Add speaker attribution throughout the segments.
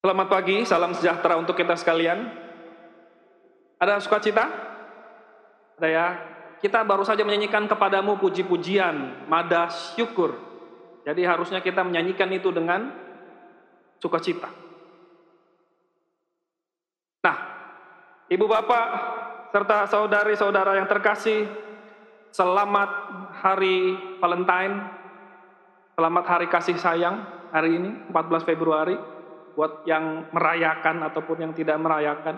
Speaker 1: Selamat pagi, salam sejahtera untuk kita sekalian. Ada sukacita? Ada ya? Kita baru saja menyanyikan kepadamu puji-pujian, mada syukur. Jadi harusnya kita menyanyikan itu dengan sukacita. Nah, ibu bapak serta saudari-saudara yang terkasih, selamat hari Valentine, selamat hari kasih sayang hari ini 14 Februari buat yang merayakan ataupun yang tidak merayakan.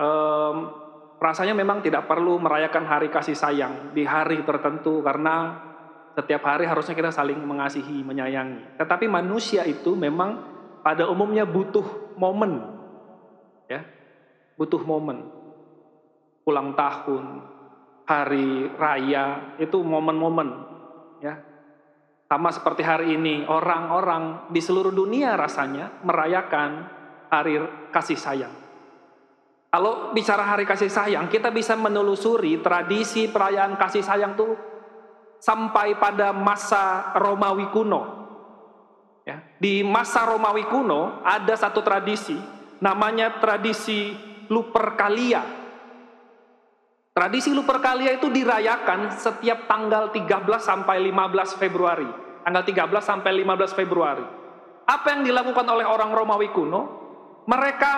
Speaker 1: Um, rasanya memang tidak perlu merayakan hari kasih sayang di hari tertentu karena setiap hari harusnya kita saling mengasihi, menyayangi. Tetapi manusia itu memang pada umumnya butuh momen, ya, butuh momen. Ulang tahun, hari raya itu momen-momen. Sama seperti hari ini, orang-orang di seluruh dunia rasanya merayakan hari kasih sayang. Kalau bicara hari kasih sayang, kita bisa menelusuri tradisi perayaan kasih sayang itu sampai pada masa Romawi kuno. Ya, di masa Romawi kuno ada satu tradisi, namanya tradisi Lupercalia. Tradisi Lupercalia itu dirayakan setiap tanggal 13 sampai 15 Februari. Tanggal 13 sampai 15 Februari. Apa yang dilakukan oleh orang Romawi kuno? Mereka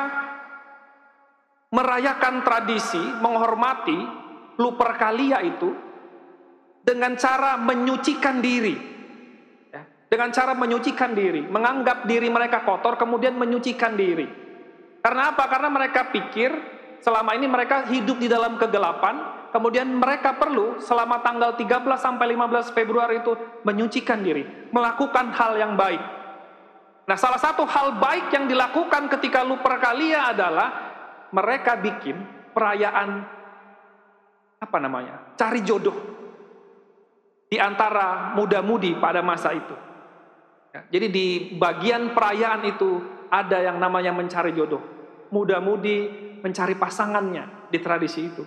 Speaker 1: merayakan tradisi, menghormati Lupercalia itu dengan cara menyucikan diri. Ya, dengan cara menyucikan diri, menganggap diri mereka kotor, kemudian menyucikan diri. Karena apa? Karena mereka pikir selama ini mereka hidup di dalam kegelapan, kemudian mereka perlu selama tanggal 13 sampai 15 Februari itu menyucikan diri, melakukan hal yang baik. Nah, salah satu hal baik yang dilakukan ketika Lupercalia adalah mereka bikin perayaan apa namanya? Cari jodoh di antara muda-mudi pada masa itu. Ya, jadi di bagian perayaan itu ada yang namanya mencari jodoh. Muda-mudi mencari pasangannya di tradisi itu.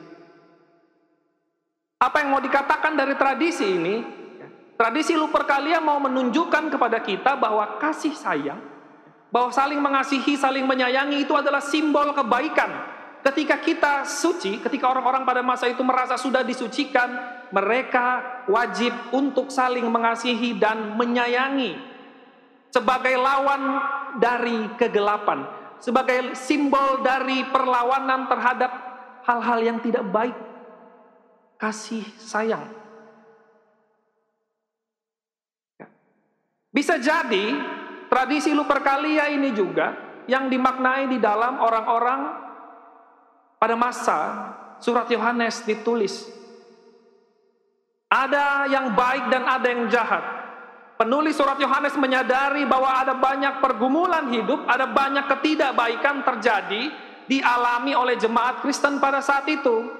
Speaker 1: Apa yang mau dikatakan dari tradisi ini? Tradisi Lupercalia mau menunjukkan kepada kita bahwa kasih sayang bahwa saling mengasihi, saling menyayangi itu adalah simbol kebaikan. Ketika kita suci, ketika orang-orang pada masa itu merasa sudah disucikan, mereka wajib untuk saling mengasihi dan menyayangi sebagai lawan dari kegelapan, sebagai simbol dari perlawanan terhadap hal-hal yang tidak baik. Kasih sayang. Bisa jadi Tradisi Lupercalia ini juga yang dimaknai di dalam orang-orang pada masa surat Yohanes ditulis. Ada yang baik dan ada yang jahat. Penulis surat Yohanes menyadari bahwa ada banyak pergumulan hidup, ada banyak ketidakbaikan terjadi dialami oleh jemaat Kristen pada saat itu.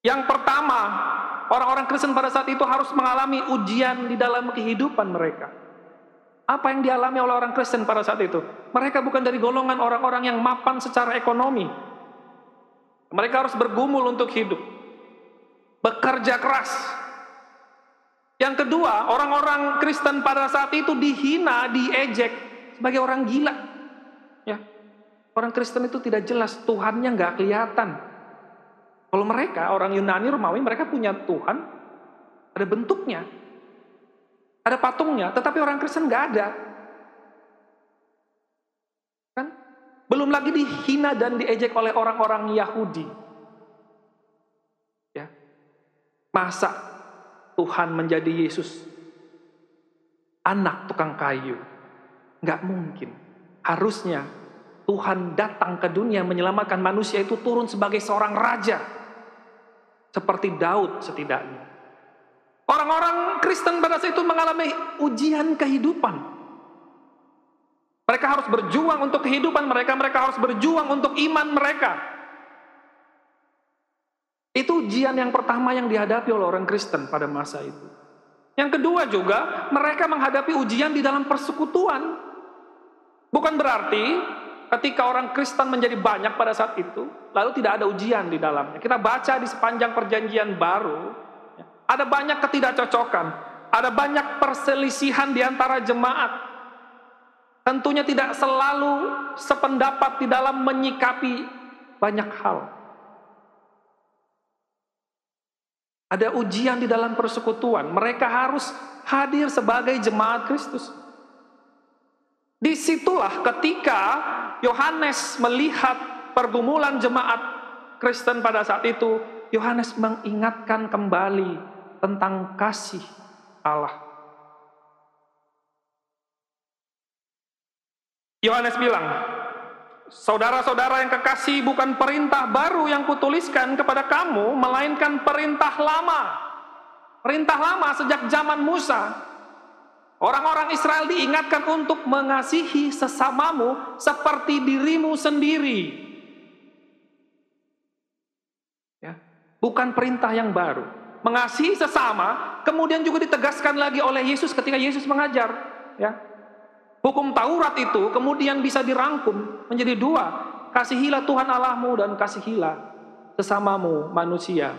Speaker 1: Yang pertama, Orang-orang Kristen pada saat itu harus mengalami ujian di dalam kehidupan mereka. Apa yang dialami oleh orang Kristen pada saat itu? Mereka bukan dari golongan orang-orang yang mapan secara ekonomi. Mereka harus bergumul untuk hidup. Bekerja keras. Yang kedua, orang-orang Kristen pada saat itu dihina, diejek sebagai orang gila. Ya. Orang Kristen itu tidak jelas, Tuhannya nggak kelihatan. Kalau mereka, orang Yunani, Romawi, mereka punya Tuhan, ada bentuknya, ada patungnya, tetapi orang Kristen nggak ada. Kan? Belum lagi dihina dan diejek oleh orang-orang Yahudi. Ya. Masa Tuhan menjadi Yesus anak tukang kayu? Nggak mungkin. Harusnya Tuhan datang ke dunia menyelamatkan manusia itu turun sebagai seorang raja seperti Daud setidaknya. Orang-orang Kristen pada saat itu mengalami ujian kehidupan. Mereka harus berjuang untuk kehidupan mereka, mereka harus berjuang untuk iman mereka. Itu ujian yang pertama yang dihadapi oleh orang Kristen pada masa itu. Yang kedua juga, mereka menghadapi ujian di dalam persekutuan. Bukan berarti ketika orang Kristen menjadi banyak pada saat itu, lalu tidak ada ujian di dalamnya. Kita baca di sepanjang perjanjian baru, ya, ada banyak ketidakcocokan. Ada banyak perselisihan di antara jemaat. Tentunya tidak selalu sependapat di dalam menyikapi banyak hal. Ada ujian di dalam persekutuan. Mereka harus hadir sebagai jemaat Kristus. Di situlah ketika Yohanes melihat pergumulan jemaat Kristen pada saat itu, Yohanes mengingatkan kembali tentang kasih Allah. Yohanes bilang, Saudara-saudara yang kekasih, bukan perintah baru yang kutuliskan kepada kamu, melainkan perintah lama. Perintah lama sejak zaman Musa. Orang-orang Israel diingatkan untuk mengasihi sesamamu seperti dirimu sendiri. Ya, bukan perintah yang baru. Mengasihi sesama, kemudian juga ditegaskan lagi oleh Yesus ketika Yesus mengajar. Ya, Hukum Taurat itu kemudian bisa dirangkum menjadi dua. Kasihilah Tuhan Allahmu dan kasihilah sesamamu manusia.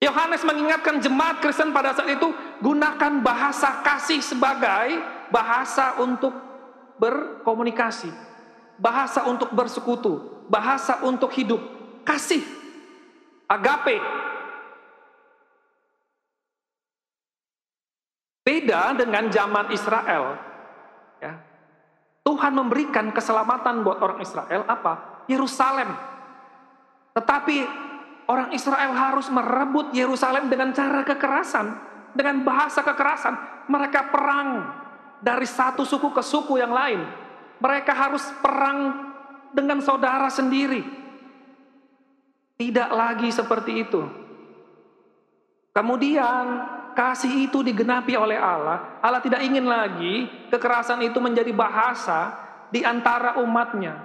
Speaker 1: Yohanes mengingatkan jemaat Kristen pada saat itu gunakan bahasa kasih sebagai bahasa untuk berkomunikasi, bahasa untuk bersekutu, bahasa untuk hidup, kasih, agape, Beda dengan zaman Israel. Ya. Tuhan memberikan keselamatan buat orang Israel apa? Yerusalem. Tetapi orang Israel harus merebut Yerusalem dengan cara kekerasan, dengan bahasa kekerasan. Mereka perang dari satu suku ke suku yang lain. Mereka harus perang dengan saudara sendiri. Tidak lagi seperti itu. Kemudian kasih itu digenapi oleh Allah, Allah tidak ingin lagi kekerasan itu menjadi bahasa di antara umatnya.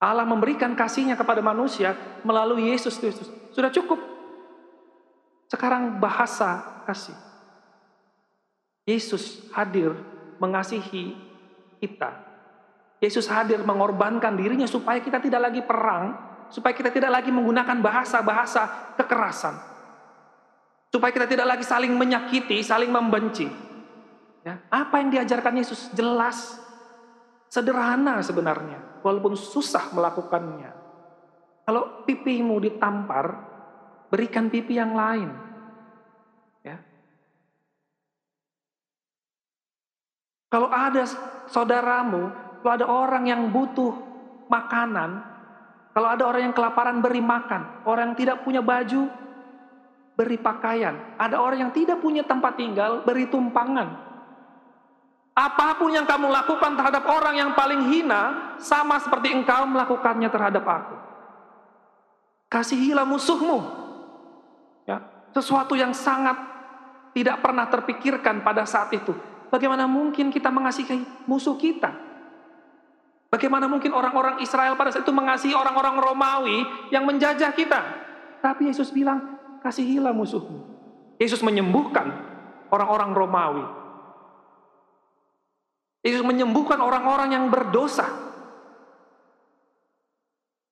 Speaker 1: Allah memberikan kasihnya kepada manusia melalui Yesus Kristus. Sudah cukup. Sekarang bahasa kasih. Yesus hadir mengasihi kita. Yesus hadir mengorbankan dirinya supaya kita tidak lagi perang, supaya kita tidak lagi menggunakan bahasa-bahasa kekerasan Supaya kita tidak lagi saling menyakiti, saling membenci. Ya, apa yang diajarkan Yesus jelas, sederhana sebenarnya, walaupun susah melakukannya. Kalau pipimu ditampar, berikan pipi yang lain. Ya. Kalau ada saudaramu, kalau ada orang yang butuh makanan, kalau ada orang yang kelaparan beri makan, orang yang tidak punya baju beri pakaian. Ada orang yang tidak punya tempat tinggal, beri tumpangan. Apa pun yang kamu lakukan terhadap orang yang paling hina, sama seperti engkau melakukannya terhadap aku. Kasihilah musuhmu. Ya, sesuatu yang sangat tidak pernah terpikirkan pada saat itu. Bagaimana mungkin kita mengasihi musuh kita? Bagaimana mungkin orang-orang Israel pada saat itu mengasihi orang-orang Romawi yang menjajah kita? Tapi Yesus bilang, kasihilah musuhmu. Yesus menyembuhkan orang-orang Romawi. Yesus menyembuhkan orang-orang yang berdosa.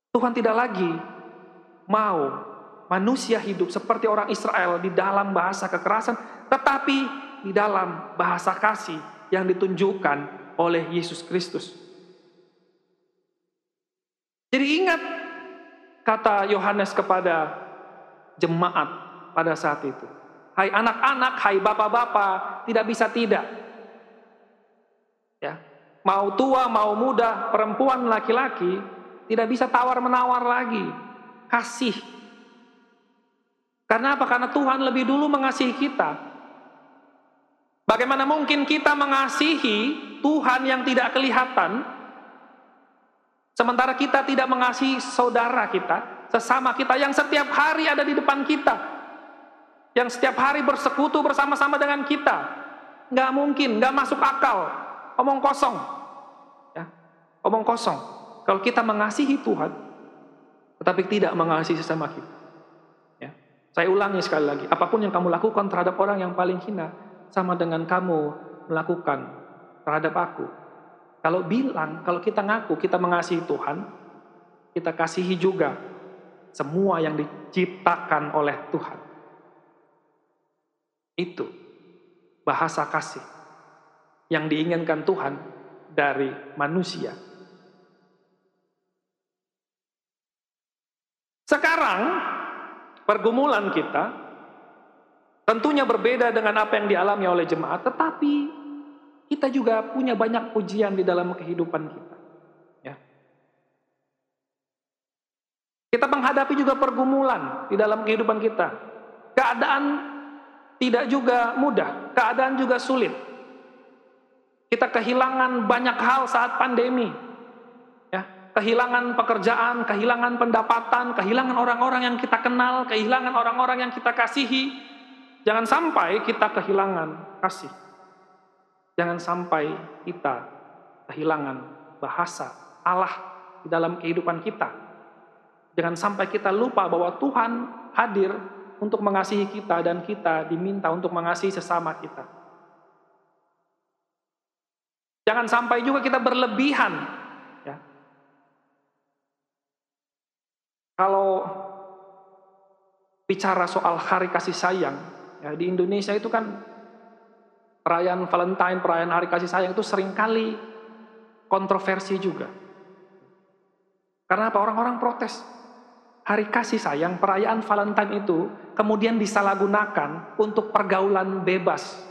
Speaker 1: Tuhan tidak lagi mau manusia hidup seperti orang Israel di dalam bahasa kekerasan, tetapi di dalam bahasa kasih yang ditunjukkan oleh Yesus Kristus. Jadi ingat kata Yohanes kepada jemaat pada saat itu. Hai anak-anak, hai bapak-bapak, tidak bisa tidak. Ya, mau tua, mau muda, perempuan, laki-laki, tidak bisa tawar-menawar lagi. Kasih. Karena apa? Karena Tuhan lebih dulu mengasihi kita. Bagaimana mungkin kita mengasihi Tuhan yang tidak kelihatan, sementara kita tidak mengasihi saudara kita, sesama kita yang setiap hari ada di depan kita. Yang setiap hari bersekutu bersama-sama dengan kita. Nggak mungkin, nggak masuk akal. Omong kosong. Ya, omong kosong. Kalau kita mengasihi Tuhan, tetapi tidak mengasihi sesama kita. Ya. Saya ulangi sekali lagi, apa pun yang kamu lakukan terhadap orang yang paling hina, sama dengan kamu melakukan terhadap aku. Kalau bilang, kalau kita ngaku kita mengasihi Tuhan, kita kasihi juga semua yang diciptakan oleh Tuhan. Itu bahasa kasih yang diinginkan Tuhan dari manusia. Sekarang pergumulan kita tentunya berbeda dengan apa yang dialami oleh jemaat, tetapi kita juga punya banyak pujian di dalam kehidupan kita. Ya. Kita menghadapi juga pergumulan di dalam kehidupan kita. Keadaan tidak juga mudah, keadaan juga sulit. Kita kehilangan banyak hal saat pandemi. Ya, kehilangan pekerjaan, kehilangan pendapatan, kehilangan orang-orang yang kita kenal, kehilangan orang-orang yang kita kasihi. Jangan sampai kita kehilangan kasih. Jangan sampai kita kehilangan bahasa Allah di dalam kehidupan kita. Jangan sampai kita lupa bahwa Tuhan hadir untuk mengasihi kita dan kita diminta untuk mengasihi sesama kita. Jangan sampai juga kita berlebihan. Ya. Kalau bicara soal hari kasih sayang, ya, di Indonesia itu kan perayaan Valentine, perayaan hari kasih sayang itu sering kali kontroversi juga. Karena apa? Orang-orang protes. Hari kasih sayang, perayaan Valentine itu kemudian disalahgunakan untuk pergaulan bebas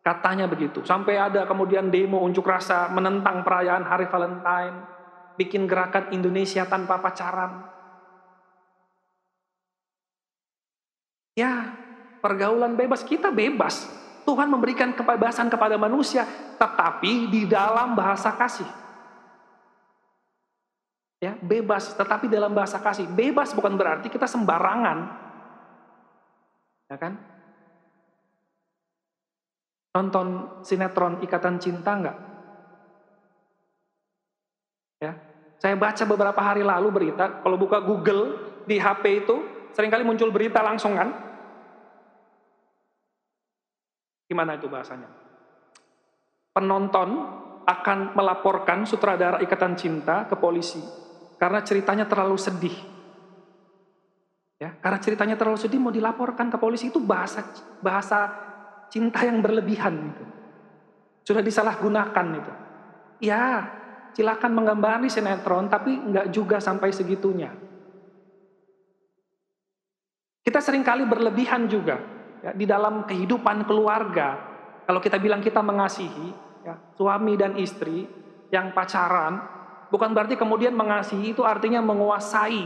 Speaker 1: Katanya begitu. Sampai ada kemudian demo unjuk rasa menentang perayaan Hari Valentine, bikin gerakan Indonesia tanpa pacaran. Ya, pergaulan bebas kita bebas. Tuhan memberikan kebebasan kepada manusia, tetapi di dalam bahasa kasih. Ya, bebas, tetapi dalam bahasa kasih. Bebas bukan berarti kita sembarangan. Ya kan? Nonton sinetron Ikatan Cinta enggak? Ya. Saya baca beberapa hari lalu berita, kalau buka Google di HP itu sering kali muncul berita langsung kan? Gimana itu bahasanya? Penonton akan melaporkan sutradara Ikatan Cinta ke polisi karena ceritanya terlalu sedih. Ya, karena ceritanya terlalu sedih mau dilaporkan ke polisi itu bahasa bahasa cinta yang berlebihan itu. Sudah disalahgunakan itu. Ya, silakan menggambari sinetron tapi enggak juga sampai segitunya. Kita sering kali berlebihan juga ya, di dalam kehidupan keluarga. Kalau kita bilang kita mengasihi ya, suami dan istri yang pacaran, bukan berarti kemudian mengasihi itu artinya menguasai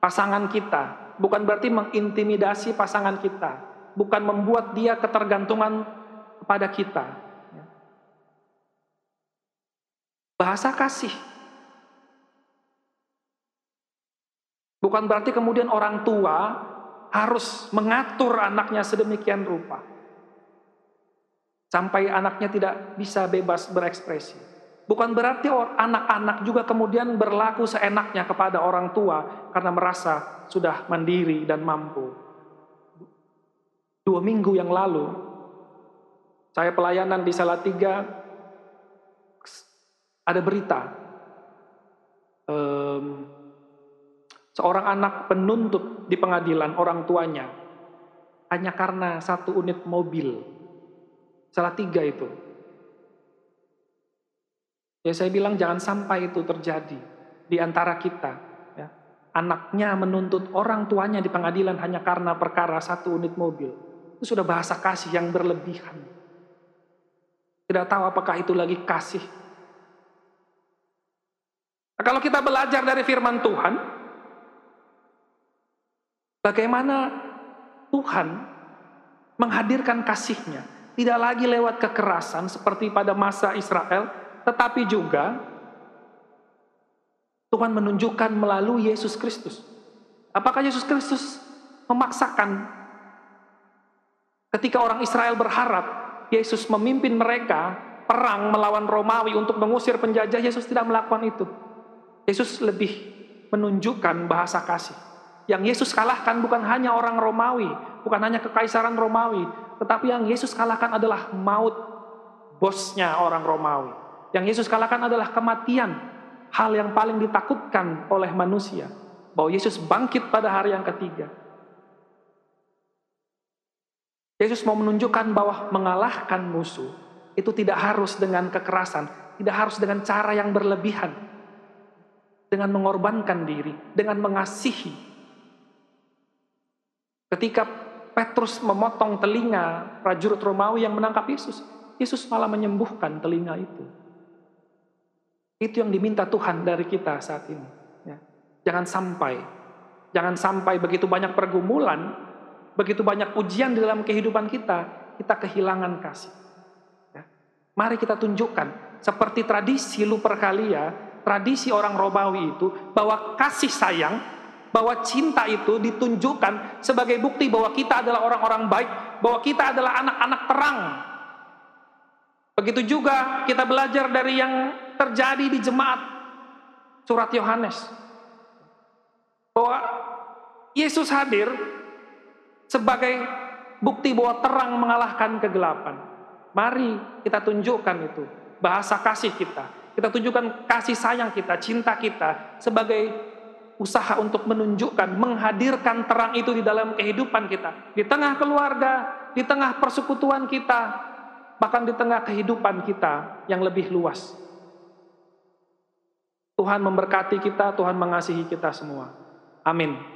Speaker 1: pasangan kita, bukan berarti mengintimidasi pasangan kita bukan membuat dia ketergantungan kepada kita. Bahasa kasih. Bukan berarti kemudian orang tua harus mengatur anaknya sedemikian rupa. Sampai anaknya tidak bisa bebas berekspresi. Bukan berarti anak-anak juga kemudian berlaku seenaknya kepada orang tua karena merasa sudah mandiri dan mampu. Dua minggu yang lalu, saya pelayanan di Salatiga, ada berita. Um, seorang anak penuntut di pengadilan orang tuanya hanya karena satu unit mobil. Salatiga itu. Ya saya bilang jangan sampai itu terjadi di antara kita. Ya. Anaknya menuntut orang tuanya di pengadilan hanya karena perkara satu unit mobil. Itu sudah bahasa kasih yang berlebihan. Tidak tahu apakah itu lagi kasih. Nah, kalau kita belajar dari firman Tuhan, bagaimana Tuhan menghadirkan kasihnya, tidak lagi lewat kekerasan seperti pada masa Israel, tetapi juga Tuhan menunjukkan melalui Yesus Kristus. Apakah Yesus Kristus memaksakan Ketika orang Israel berharap Yesus memimpin mereka perang melawan Romawi untuk mengusir penjajah, Yesus tidak melakukan itu. Yesus lebih menunjukkan bahasa kasih. Yang Yesus kalahkan bukan hanya orang Romawi, bukan hanya kekaisaran Romawi, tetapi yang Yesus kalahkan adalah maut bosnya orang Romawi. Yang Yesus kalahkan adalah kematian, hal yang paling ditakutkan oleh manusia. Bahwa Yesus bangkit pada hari yang ketiga. Yesus mau menunjukkan bahwa mengalahkan musuh itu tidak harus dengan kekerasan, tidak harus dengan cara yang berlebihan, dengan mengorbankan diri, dengan mengasihi. Ketika Petrus memotong telinga prajurit Romawi yang menangkap Yesus, Yesus malah menyembuhkan telinga itu. Itu yang diminta Tuhan dari kita saat ini. Ya. Jangan sampai, jangan sampai begitu banyak pergumulan, begitu banyak ujian di dalam kehidupan kita, kita kehilangan kasih. Ya. Mari kita tunjukkan, seperti tradisi Lupercalia, tradisi orang Romawi itu, bahwa kasih sayang bahwa cinta itu ditunjukkan sebagai bukti bahwa kita adalah orang-orang baik, bahwa kita adalah anak-anak terang. Begitu juga kita belajar dari yang terjadi di jemaat surat Yohanes. Bahwa Yesus hadir sebagai bukti bahwa terang mengalahkan kegelapan. Mari kita tunjukkan itu, bahasa kasih kita. Kita tunjukkan kasih sayang kita, cinta kita sebagai usaha untuk menunjukkan, menghadirkan terang itu di dalam kehidupan kita, di tengah keluarga, di tengah persekutuan kita, bahkan di tengah kehidupan kita yang lebih luas. Tuhan memberkati kita, Tuhan mengasihi kita semua. Amin.